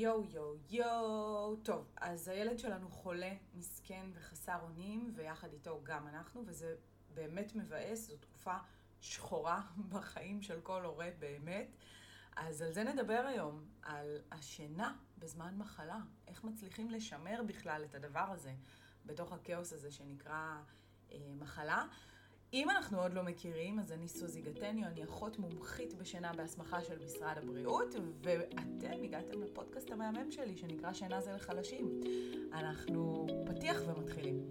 יואו יואו יואו. טוב, אז הילד שלנו חולה, מסכן וחסר אונים, ויחד איתו גם אנחנו, וזה באמת מבאס, זו תקופה שחורה בחיים של כל הורה באמת. אז על זה נדבר היום, על השינה בזמן מחלה. איך מצליחים לשמר בכלל את הדבר הזה בתוך הכאוס הזה שנקרא אה, מחלה. אם אנחנו עוד לא מכירים, אז אני סוזי גטניו, אני אחות מומחית בשינה בהסמכה של משרד הבריאות, ואתם הגעתם לפודקאסט המהמם שלי, שנקרא שינה זה לחלשים. אנחנו פתיח ומתחילים.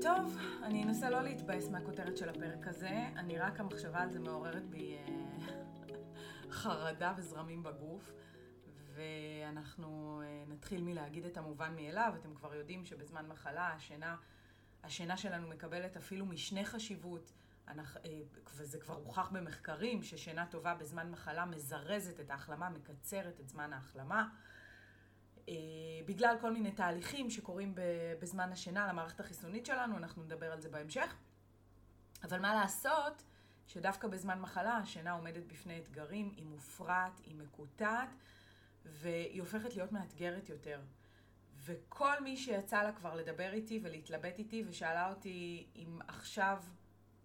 טוב, אני אנסה לא להתבאס מהכותרת של הפרק הזה, אני רק המחשבה על זה מעוררת בי... חרדה וזרמים בגוף, ואנחנו אה, נתחיל מלהגיד את המובן מאליו. אתם כבר יודעים שבזמן מחלה השינה, השינה שלנו מקבלת אפילו משנה חשיבות, אנחנו, אה, וזה כבר הוכח במחקרים ששינה טובה בזמן מחלה מזרזת את ההחלמה, מקצרת את זמן ההחלמה. אה, בגלל כל מיני תהליכים שקורים בזמן השינה למערכת החיסונית שלנו, אנחנו נדבר על זה בהמשך. אבל מה לעשות? שדווקא בזמן מחלה השינה עומדת בפני אתגרים, היא מופרעת, היא מקוטעת, והיא הופכת להיות מאתגרת יותר. וכל מי שיצא לה כבר לדבר איתי ולהתלבט איתי ושאלה אותי אם עכשיו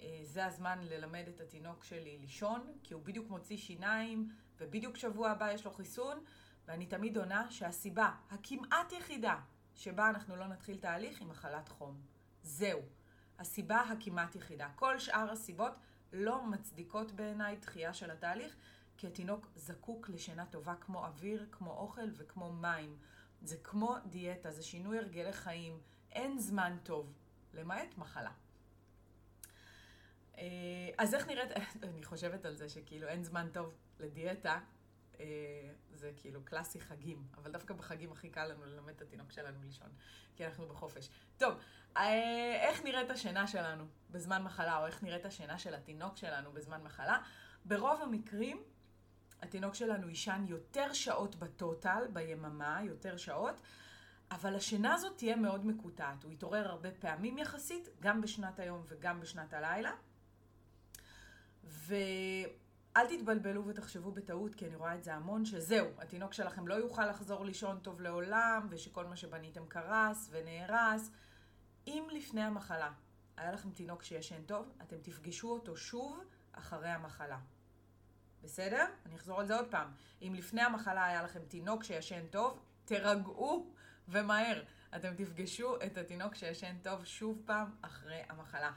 אה, זה הזמן ללמד את התינוק שלי לישון, כי הוא בדיוק מוציא שיניים ובדיוק שבוע הבא יש לו חיסון, ואני תמיד עונה שהסיבה הכמעט יחידה שבה אנחנו לא נתחיל תהליך היא מחלת חום. זהו. הסיבה הכמעט יחידה. כל שאר הסיבות לא מצדיקות בעיניי דחייה של התהליך, כי התינוק זקוק לשינה טובה כמו אוויר, כמו אוכל וכמו מים. זה כמו דיאטה, זה שינוי הרגלי חיים. אין זמן טוב, למעט מחלה. אה, אז איך נראית, אני חושבת על זה שכאילו אין זמן טוב לדיאטה, זה כאילו קלאסי חגים, אבל דווקא בחגים הכי קל לנו ללמד את התינוק שלנו לישון, כי אנחנו בחופש. טוב, אה, איך נראית השינה שלנו בזמן מחלה, או איך נראית השינה של התינוק שלנו בזמן מחלה? ברוב המקרים, התינוק שלנו יישן יותר שעות בטוטל, ביממה, יותר שעות, אבל השינה הזאת תהיה מאוד מקוטעת. הוא יתעורר הרבה פעמים יחסית, גם בשנת היום וגם בשנת הלילה. ו... אל תתבלבלו ותחשבו בטעות, כי אני רואה את זה המון, שזהו, התינוק שלכם לא יוכל לחזור לישון טוב לעולם, ושכל מה שבניתם קרס ונהרס. אם לפני המחלה היה לכם תינוק שישן טוב, אתם תפגשו אותו שוב אחרי המחלה. בסדר? אני אחזור על זה עוד פעם. אם לפני המחלה היה לכם תינוק שישן טוב, תירגעו ומהר. אתם תפגשו את התינוק שישן טוב שוב פעם אחרי המחלה.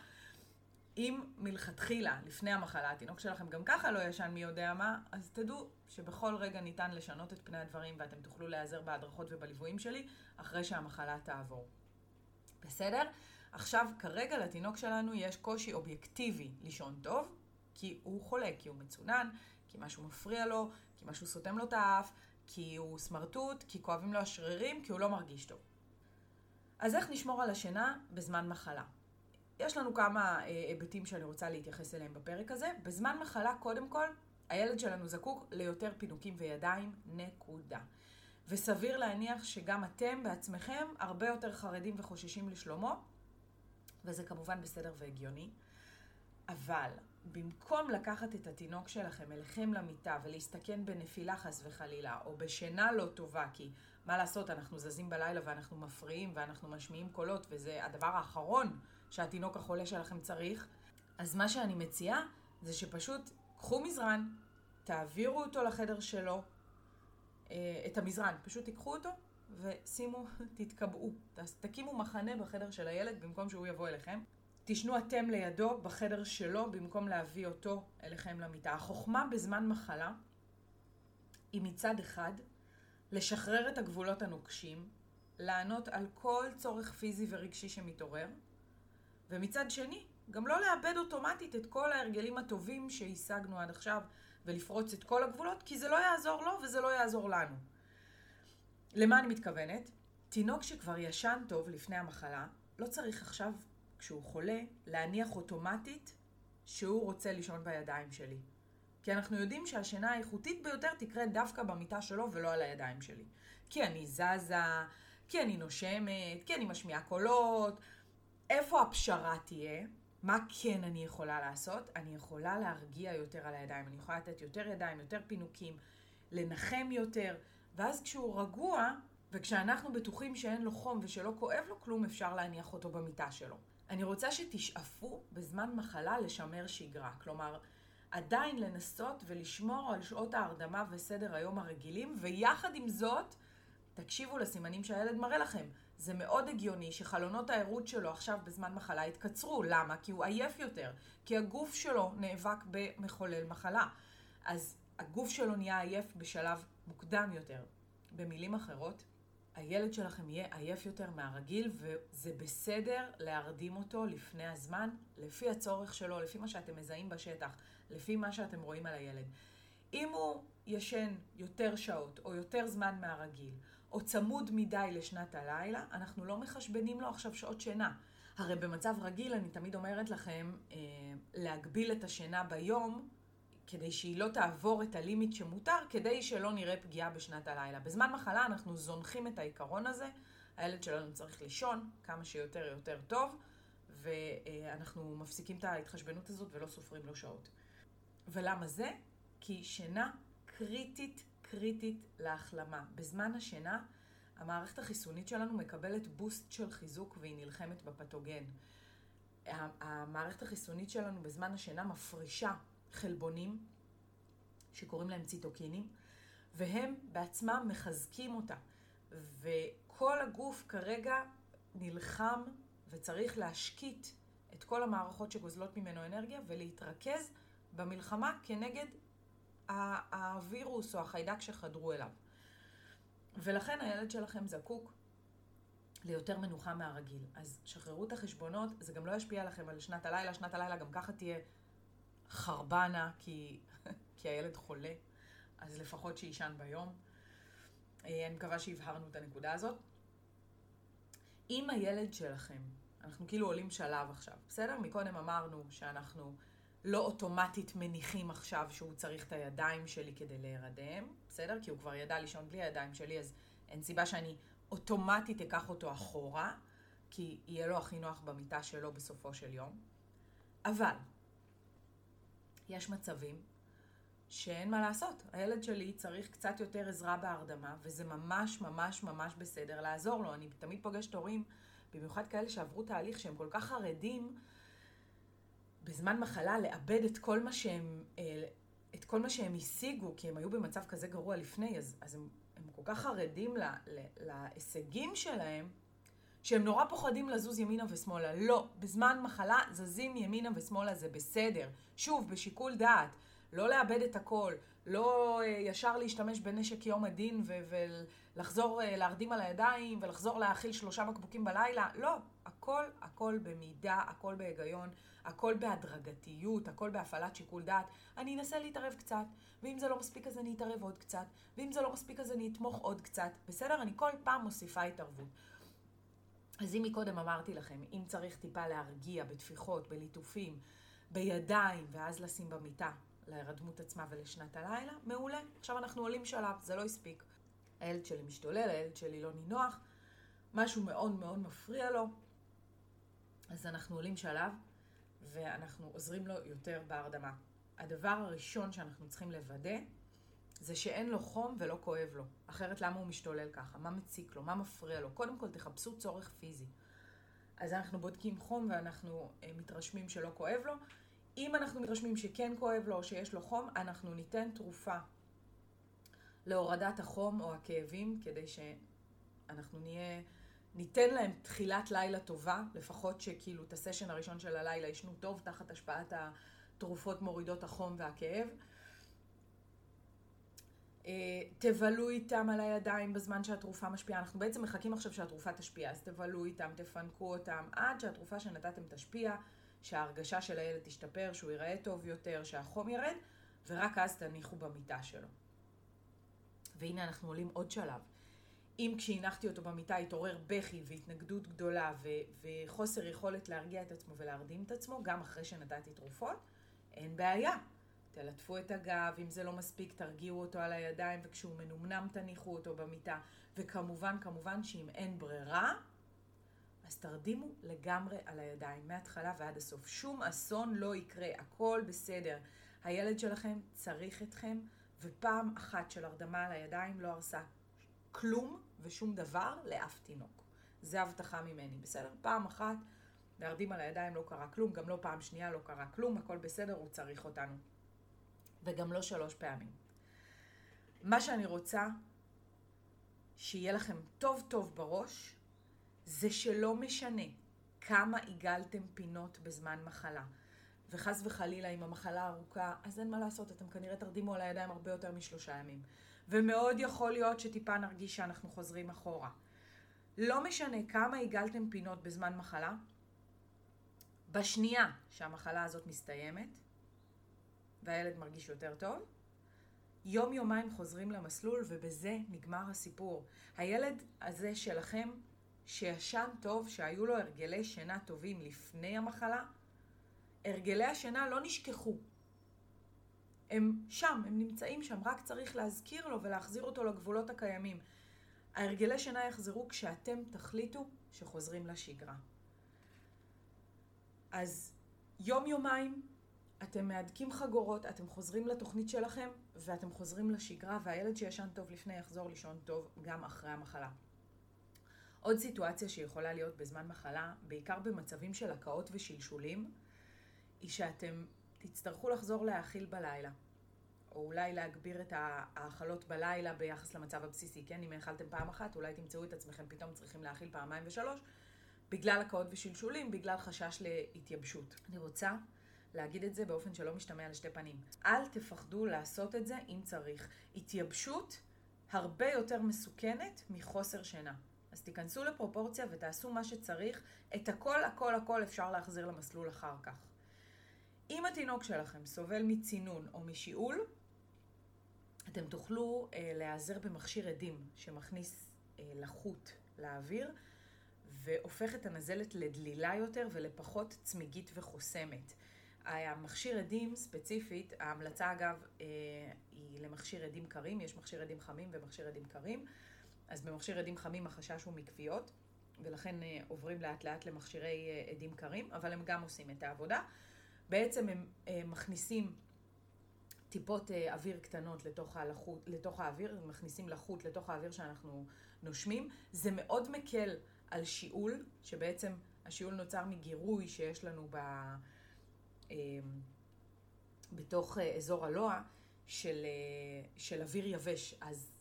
אם מלכתחילה, לפני המחלה, התינוק שלכם גם ככה לא ישן מי יודע מה, אז תדעו שבכל רגע ניתן לשנות את פני הדברים ואתם תוכלו להיעזר בהדרכות ובליוויים שלי אחרי שהמחלה תעבור. בסדר? עכשיו, כרגע לתינוק שלנו יש קושי אובייקטיבי לישון טוב, כי הוא חולה, כי הוא מצונן, כי משהו מפריע לו, כי משהו סותם לו את האף, כי הוא סמרטוט, כי כואבים לו השרירים, כי הוא לא מרגיש טוב. אז איך נשמור על השינה בזמן מחלה? יש לנו כמה אה, היבטים שאני רוצה להתייחס אליהם בפרק הזה. בזמן מחלה, קודם כל, הילד שלנו זקוק ליותר פינוקים וידיים, נקודה. וסביר להניח שגם אתם בעצמכם הרבה יותר חרדים וחוששים לשלומו, וזה כמובן בסדר והגיוני. אבל במקום לקחת את התינוק שלכם אליכם למיטה ולהסתכן בנפילה חס וחלילה, או בשינה לא טובה, כי מה לעשות, אנחנו זזים בלילה ואנחנו מפריעים ואנחנו משמיעים קולות, וזה הדבר האחרון שהתינוק החולה שלכם צריך, אז מה שאני מציעה זה שפשוט קחו מזרן, תעבירו אותו לחדר שלו, אה, את המזרן, פשוט תיקחו אותו ושימו, תתקבעו, תקימו מחנה בחדר של הילד במקום שהוא יבוא אליכם. תשנו אתם לידו בחדר שלו במקום להביא אותו אליכם למיטה. החוכמה בזמן מחלה היא מצד אחד לשחרר את הגבולות הנוקשים, לענות על כל צורך פיזי ורגשי שמתעורר, ומצד שני, גם לא לאבד אוטומטית את כל ההרגלים הטובים שהשגנו עד עכשיו ולפרוץ את כל הגבולות, כי זה לא יעזור לו וזה לא יעזור לנו. למה אני מתכוונת? תינוק שכבר ישן טוב לפני המחלה, לא צריך עכשיו כשהוא חולה, להניח אוטומטית שהוא רוצה לישון בידיים שלי. כי אנחנו יודעים שהשינה האיכותית ביותר תקרה דווקא במיטה שלו ולא על הידיים שלי. כי אני זזה, כי אני נושמת, כי אני משמיעה קולות, איפה הפשרה תהיה? מה כן אני יכולה לעשות? אני יכולה להרגיע יותר על הידיים, אני יכולה לתת יותר ידיים, יותר פינוקים, לנחם יותר, ואז כשהוא רגוע, וכשאנחנו בטוחים שאין לו חום ושלא כואב לו כלום, אפשר להניח אותו במיטה שלו. אני רוצה שתשאפו בזמן מחלה לשמר שגרה. כלומר, עדיין לנסות ולשמור על שעות ההרדמה וסדר היום הרגילים, ויחד עם זאת, תקשיבו לסימנים שהילד מראה לכם. זה מאוד הגיוני שחלונות הערות שלו עכשיו בזמן מחלה יתקצרו. למה? כי הוא עייף יותר. כי הגוף שלו נאבק במחולל מחלה. אז הגוף שלו נהיה עייף בשלב מוקדם יותר. במילים אחרות, הילד שלכם יהיה עייף יותר מהרגיל, וזה בסדר להרדים אותו לפני הזמן, לפי הצורך שלו, לפי מה שאתם מזהים בשטח, לפי מה שאתם רואים על הילד. אם הוא ישן יותר שעות או יותר זמן מהרגיל, או צמוד מדי לשנת הלילה, אנחנו לא מחשבנים לו עכשיו שעות שינה. הרי במצב רגיל אני תמיד אומרת לכם אה, להגביל את השינה ביום כדי שהיא לא תעבור את הלימיט שמותר, כדי שלא נראה פגיעה בשנת הלילה. בזמן מחלה אנחנו זונחים את העיקרון הזה, הילד שלנו צריך לישון כמה שיותר יותר טוב, ואנחנו מפסיקים את ההתחשבנות הזאת ולא סופרים לו שעות. ולמה זה? כי שינה קריטית קריטית להחלמה. בזמן השינה המערכת החיסונית שלנו מקבלת בוסט של חיזוק והיא נלחמת בפתוגן. המערכת החיסונית שלנו בזמן השינה מפרישה חלבונים, שקוראים להם ציטוקינים, והם בעצמם מחזקים אותה. וכל הגוף כרגע נלחם וצריך להשקיט את כל המערכות שגוזלות ממנו אנרגיה ולהתרכז במלחמה כנגד הווירוס או החיידק שחדרו אליו. ולכן הילד שלכם זקוק ליותר מנוחה מהרגיל. אז שחררו את החשבונות, זה גם לא ישפיע לכם על שנת הלילה, שנת הלילה גם ככה תהיה חרבנה, כי, כי הילד חולה, אז לפחות שיישן ביום. אה, אני מקווה שהבהרנו את הנקודה הזאת. אם הילד שלכם, אנחנו כאילו עולים שלב עכשיו, בסדר? מקודם אמרנו שאנחנו לא אוטומטית מניחים עכשיו שהוא צריך את הידיים שלי כדי להירדם, בסדר? כי הוא כבר ידע לישון בלי הידיים שלי, אז אין סיבה שאני אוטומטית אקח אותו אחורה, כי יהיה לו הכי נוח במיטה שלו בסופו של יום. אבל יש מצבים שאין מה לעשות. הילד שלי צריך קצת יותר עזרה בהרדמה, וזה ממש ממש ממש בסדר לעזור לו. אני תמיד פוגשת הורים, במיוחד כאלה שעברו תהליך שהם כל כך חרדים בזמן מחלה לאבד את כל מה שהם, אה, את כל מה שהם השיגו, כי הם היו במצב כזה גרוע לפני, אז, אז הם, הם כל כך חרדים לה, לה, להישגים שלהם, שהם נורא פוחדים לזוז ימינה ושמאלה. לא, בזמן מחלה זזים ימינה ושמאלה זה בסדר. שוב, בשיקול דעת. לא לאבד את הכל, לא אה, ישר להשתמש בנשק יום הדין ולחזור אה, להרדים על הידיים ולחזור להאכיל שלושה בקבוקים בלילה. לא, הכל, הכל במידה, הכל בהיגיון, הכל בהדרגתיות, הכל בהפעלת שיקול דעת. אני אנסה להתערב קצת, ואם זה לא מספיק אז אני אתערב עוד קצת, ואם זה לא מספיק אז אני אתמוך עוד קצת. בסדר? אני כל פעם מוסיפה התערבות. אז אם מקודם אמרתי לכם, אם צריך טיפה להרגיע בטפיחות, בליטופים, בידיים, ואז לשים במיטה, להירדמות עצמה ולשנת הלילה, מעולה. עכשיו אנחנו עולים שלב, זה לא הספיק. הילד שלי משתולל, הילד שלי לא נינוח, משהו מאוד מאוד מפריע לו, אז אנחנו עולים שלב, ואנחנו עוזרים לו יותר בהרדמה. הדבר הראשון שאנחנו צריכים לוודא, זה שאין לו חום ולא כואב לו. אחרת למה הוא משתולל ככה? מה מציק לו? מה מפריע לו? קודם כל תחפשו צורך פיזי. אז אנחנו בודקים חום ואנחנו אה, מתרשמים שלא כואב לו. אם אנחנו מתרשמים שכן כואב לו או שיש לו חום, אנחנו ניתן תרופה להורדת החום או הכאבים, כדי שאנחנו נהיה, ניתן להם תחילת לילה טובה, לפחות שכאילו את הסשן הראשון של הלילה ישנו טוב תחת השפעת התרופות מורידות החום והכאב. אה, תבלו איתם על הידיים בזמן שהתרופה משפיעה. אנחנו בעצם מחכים עכשיו שהתרופה תשפיע, אז תבלו איתם, תפנקו אותם, עד שהתרופה שנתתם תשפיע, שההרגשה של הילד תשתפר, שהוא ייראה טוב יותר, שהחום ירד, ורק אז תניחו במיטה שלו. והנה אנחנו עולים עוד שלב. אם כשהנחתי אותו במיטה התעורר בכי והתנגדות גדולה ו- וחוסר יכולת להרגיע את עצמו ולהרדים את עצמו, גם אחרי שנתתי תרופות, אין בעיה. תלטפו את הגב, אם זה לא מספיק תרגיעו אותו על הידיים, וכשהוא מנומנם תניחו אותו במיטה. וכמובן, כמובן שאם אין ברירה, אז תרדימו לגמרי על הידיים, מההתחלה ועד הסוף. שום אסון לא יקרה, הכל בסדר. הילד שלכם צריך אתכם, ופעם אחת של הרדמה על הידיים לא הרסה כלום ושום דבר לאף תינוק. זה הבטחה ממני, בסדר? פעם אחת להרדים על הידיים לא קרה כלום, גם לא פעם שנייה לא קרה כלום, הכל בסדר, הוא צריך אותנו. וגם לא שלוש פעמים. מה שאני רוצה שיהיה לכם טוב טוב בראש, זה שלא משנה כמה עיגלתם פינות בזמן מחלה. וחס וחלילה אם המחלה ארוכה, אז אין מה לעשות, אתם כנראה תרדימו על הידיים הרבה יותר משלושה ימים. ומאוד יכול להיות שטיפה נרגיש שאנחנו חוזרים אחורה. לא משנה כמה עיגלתם פינות בזמן מחלה, בשנייה שהמחלה הזאת מסתיימת, והילד מרגיש יותר טוב, יום יומיים חוזרים למסלול ובזה נגמר הסיפור. הילד הזה שלכם שישן טוב, שהיו לו הרגלי שינה טובים לפני המחלה, הרגלי השינה לא נשכחו. הם שם, הם נמצאים שם, רק צריך להזכיר לו ולהחזיר אותו לגבולות הקיימים. ההרגלי שינה יחזרו כשאתם תחליטו שחוזרים לשגרה. אז יום-יומיים אתם מהדקים חגורות, אתם חוזרים לתוכנית שלכם ואתם חוזרים לשגרה, והילד שישן טוב לפני יחזור לישון טוב גם אחרי המחלה. עוד סיטואציה שיכולה להיות בזמן מחלה, בעיקר במצבים של הקאות ושלשולים, היא שאתם תצטרכו לחזור להאכיל בלילה. או אולי להגביר את ההאכלות בלילה ביחס למצב הבסיסי, כן? אם האכלתם פעם אחת, אולי תמצאו את עצמכם פתאום צריכים להאכיל פעמיים ושלוש, בגלל הקאות ושלשולים, בגלל חשש להתייבשות. אני רוצה להגיד את זה באופן שלא משתמע לשתי פנים. אל תפחדו לעשות את זה אם צריך. התייבשות הרבה יותר מסוכנת מחוסר שינה. אז תיכנסו לפרופורציה ותעשו מה שצריך. את הכל, הכל, הכל אפשר להחזיר למסלול אחר כך. אם התינוק שלכם סובל מצינון או משיעול, אתם תוכלו אה, להיעזר במכשיר עדים שמכניס אה, לחות לאוויר והופך את הנזלת לדלילה יותר ולפחות צמיגית וחוסמת. המכשיר עדים ספציפית, ההמלצה אגב אה, היא למכשיר עדים קרים, יש מכשיר עדים חמים ומכשיר עדים קרים, אז במכשיר עדים חמים החשש הוא מכוויות, ולכן אה, עוברים לאט לאט למכשירי אה, עדים קרים, אבל הם גם עושים את העבודה. בעצם הם מכניסים טיפות אוויר קטנות לתוך, הלחות, לתוך האוויר, מכניסים לחות לתוך האוויר שאנחנו נושמים. זה מאוד מקל על שיעול, שבעצם השיעול נוצר מגירוי שיש לנו ב... אמ, בתוך אה, אזור הלוע של, אה, של אוויר יבש, אז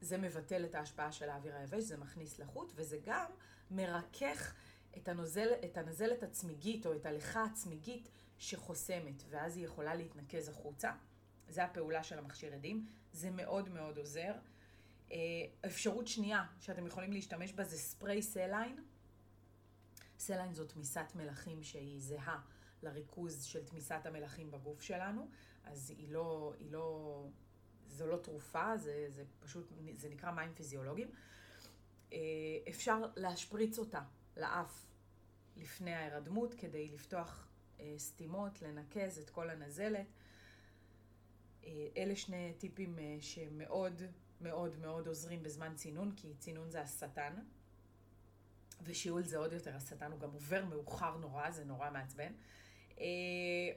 זה מבטל את ההשפעה של האוויר היבש, זה מכניס לחות, וזה גם מרכך את, הנוזל, את הנזלת הצמיגית או את הליחה הצמיגית שחוסמת, ואז היא יכולה להתנקז החוצה. זה הפעולה של המכשיר אדים, זה מאוד מאוד עוזר. אה, אפשרות שנייה שאתם יכולים להשתמש בה זה ספריי saline. saline זו תמיסת מלחים שהיא זהה לריכוז של תמיסת המלחים בגוף שלנו, אז היא לא, היא לא, זו לא תרופה, זה, זה פשוט, זה נקרא מים פיזיולוגיים. אה, אפשר להשפריץ אותה לאף לפני ההירדמות כדי לפתוח אה, סתימות, לנקז את כל הנזלת. אה, אלה שני טיפים שמאוד מאוד מאוד עוזרים בזמן צינון, כי צינון זה השטן, ושיעול זה עוד יותר, השטן הוא גם עובר מאוחר נורא, זה נורא מעצבן. Uh,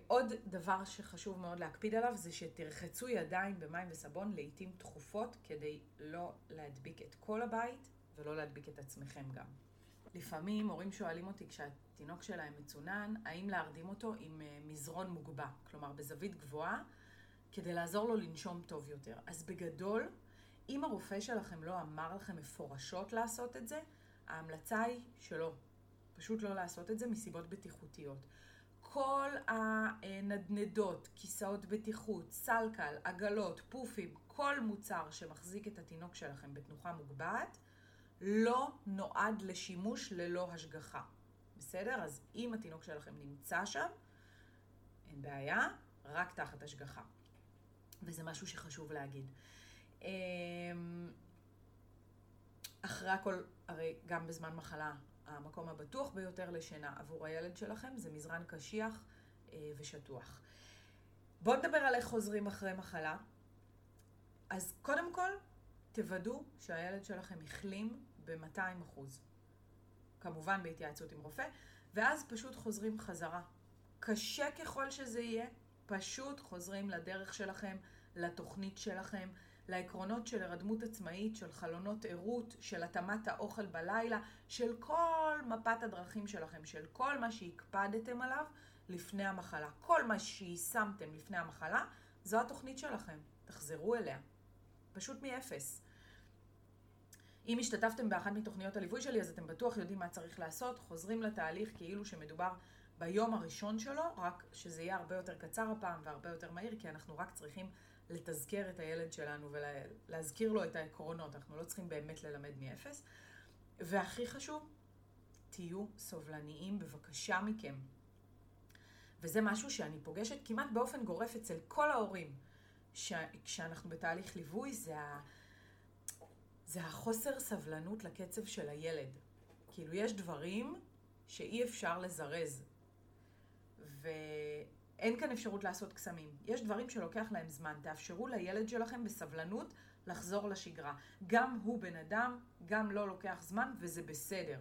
עוד דבר שחשוב מאוד להקפיד עליו זה שתרחצו ידיים במים וסבון לעיתים תכופות כדי לא להדביק את כל הבית ולא להדביק את עצמכם גם. לפעמים הורים שואלים אותי כשהתינוק שלהם מצונן, האם להרדים אותו עם uh, מזרון מוגבע, כלומר בזווית גבוהה, כדי לעזור לו לנשום טוב יותר. אז בגדול, אם הרופא שלכם לא אמר לכם מפורשות לעשות את זה, ההמלצה היא שלא. פשוט לא לעשות את זה מסיבות בטיחותיות. כל הנדנדות, כיסאות בטיחות, סלקל, עגלות, פופים, כל מוצר שמחזיק את התינוק שלכם בתנוחה מוגבעת, לא נועד לשימוש ללא השגחה. בסדר? אז אם התינוק שלכם נמצא שם, אין בעיה, רק תחת השגחה. וזה משהו שחשוב להגיד. אמ, אחרי הכל, הרי גם בזמן מחלה המקום הבטוח ביותר לשינה עבור הילד שלכם זה מזרן קשיח אה, ושטוח. בואו נדבר על איך חוזרים אחרי מחלה. אז קודם כל, תוודאו שהילד שלכם החלים ב-200 אחוז. כמובן בהתייעצות עם רופא, ואז פשוט חוזרים חזרה. קשה ככל שזה יהיה, פשוט חוזרים לדרך שלכם, לתוכנית שלכם, לעקרונות של הרדמות עצמאית, של חלונות ערות, של התאמת האוכל בלילה, של כל מפת הדרכים שלכם, של כל מה שהקפדתם עליו לפני המחלה. כל מה שיישמתם לפני המחלה, זו התוכנית שלכם. תחזרו אליה. פשוט מאפס. אם השתתפתם באחת מתוכניות הליווי שלי, אז אתם בטוח יודעים מה צריך לעשות, חוזרים לתהליך כאילו שמדובר ביום הראשון שלו, רק שזה יהיה הרבה יותר קצר הפעם והרבה יותר מהיר, כי אנחנו רק צריכים לתזכר את הילד שלנו ולהזכיר לו את העקרונות, אנחנו לא צריכים באמת ללמד מאפס. והכי חשוב, תהיו סובלניים בבקשה מכם. וזה משהו שאני פוגשת כמעט באופן גורף אצל כל ההורים. כשאנחנו בתהליך ליווי, זה, ה... זה החוסר סבלנות לקצב של הילד. כאילו, יש דברים שאי אפשר לזרז. ואין כאן אפשרות לעשות קסמים. יש דברים שלוקח להם זמן. תאפשרו לילד שלכם בסבלנות לחזור לשגרה. גם הוא בן אדם, גם לא לוקח זמן, וזה בסדר.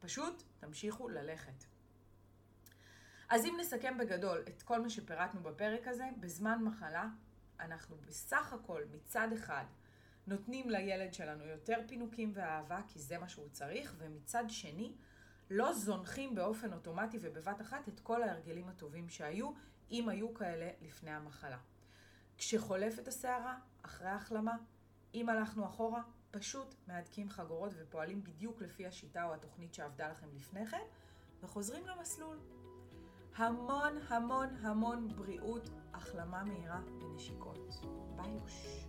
פשוט תמשיכו ללכת. אז אם נסכם בגדול את כל מה שפירטנו בפרק הזה, בזמן מחלה אנחנו בסך הכל מצד אחד נותנים לילד שלנו יותר פינוקים ואהבה, כי זה מה שהוא צריך, ומצד שני לא זונחים באופן אוטומטי ובבת אחת את כל ההרגלים הטובים שהיו, אם היו כאלה לפני המחלה. כשחולפת הסערה, אחרי ההחלמה, אם הלכנו אחורה, פשוט מהדקים חגורות ופועלים בדיוק לפי השיטה או התוכנית שעבדה לכם לפני כן, וחוזרים למסלול. המון המון המון בריאות, החלמה מהירה ונשיקות. ביי יוש.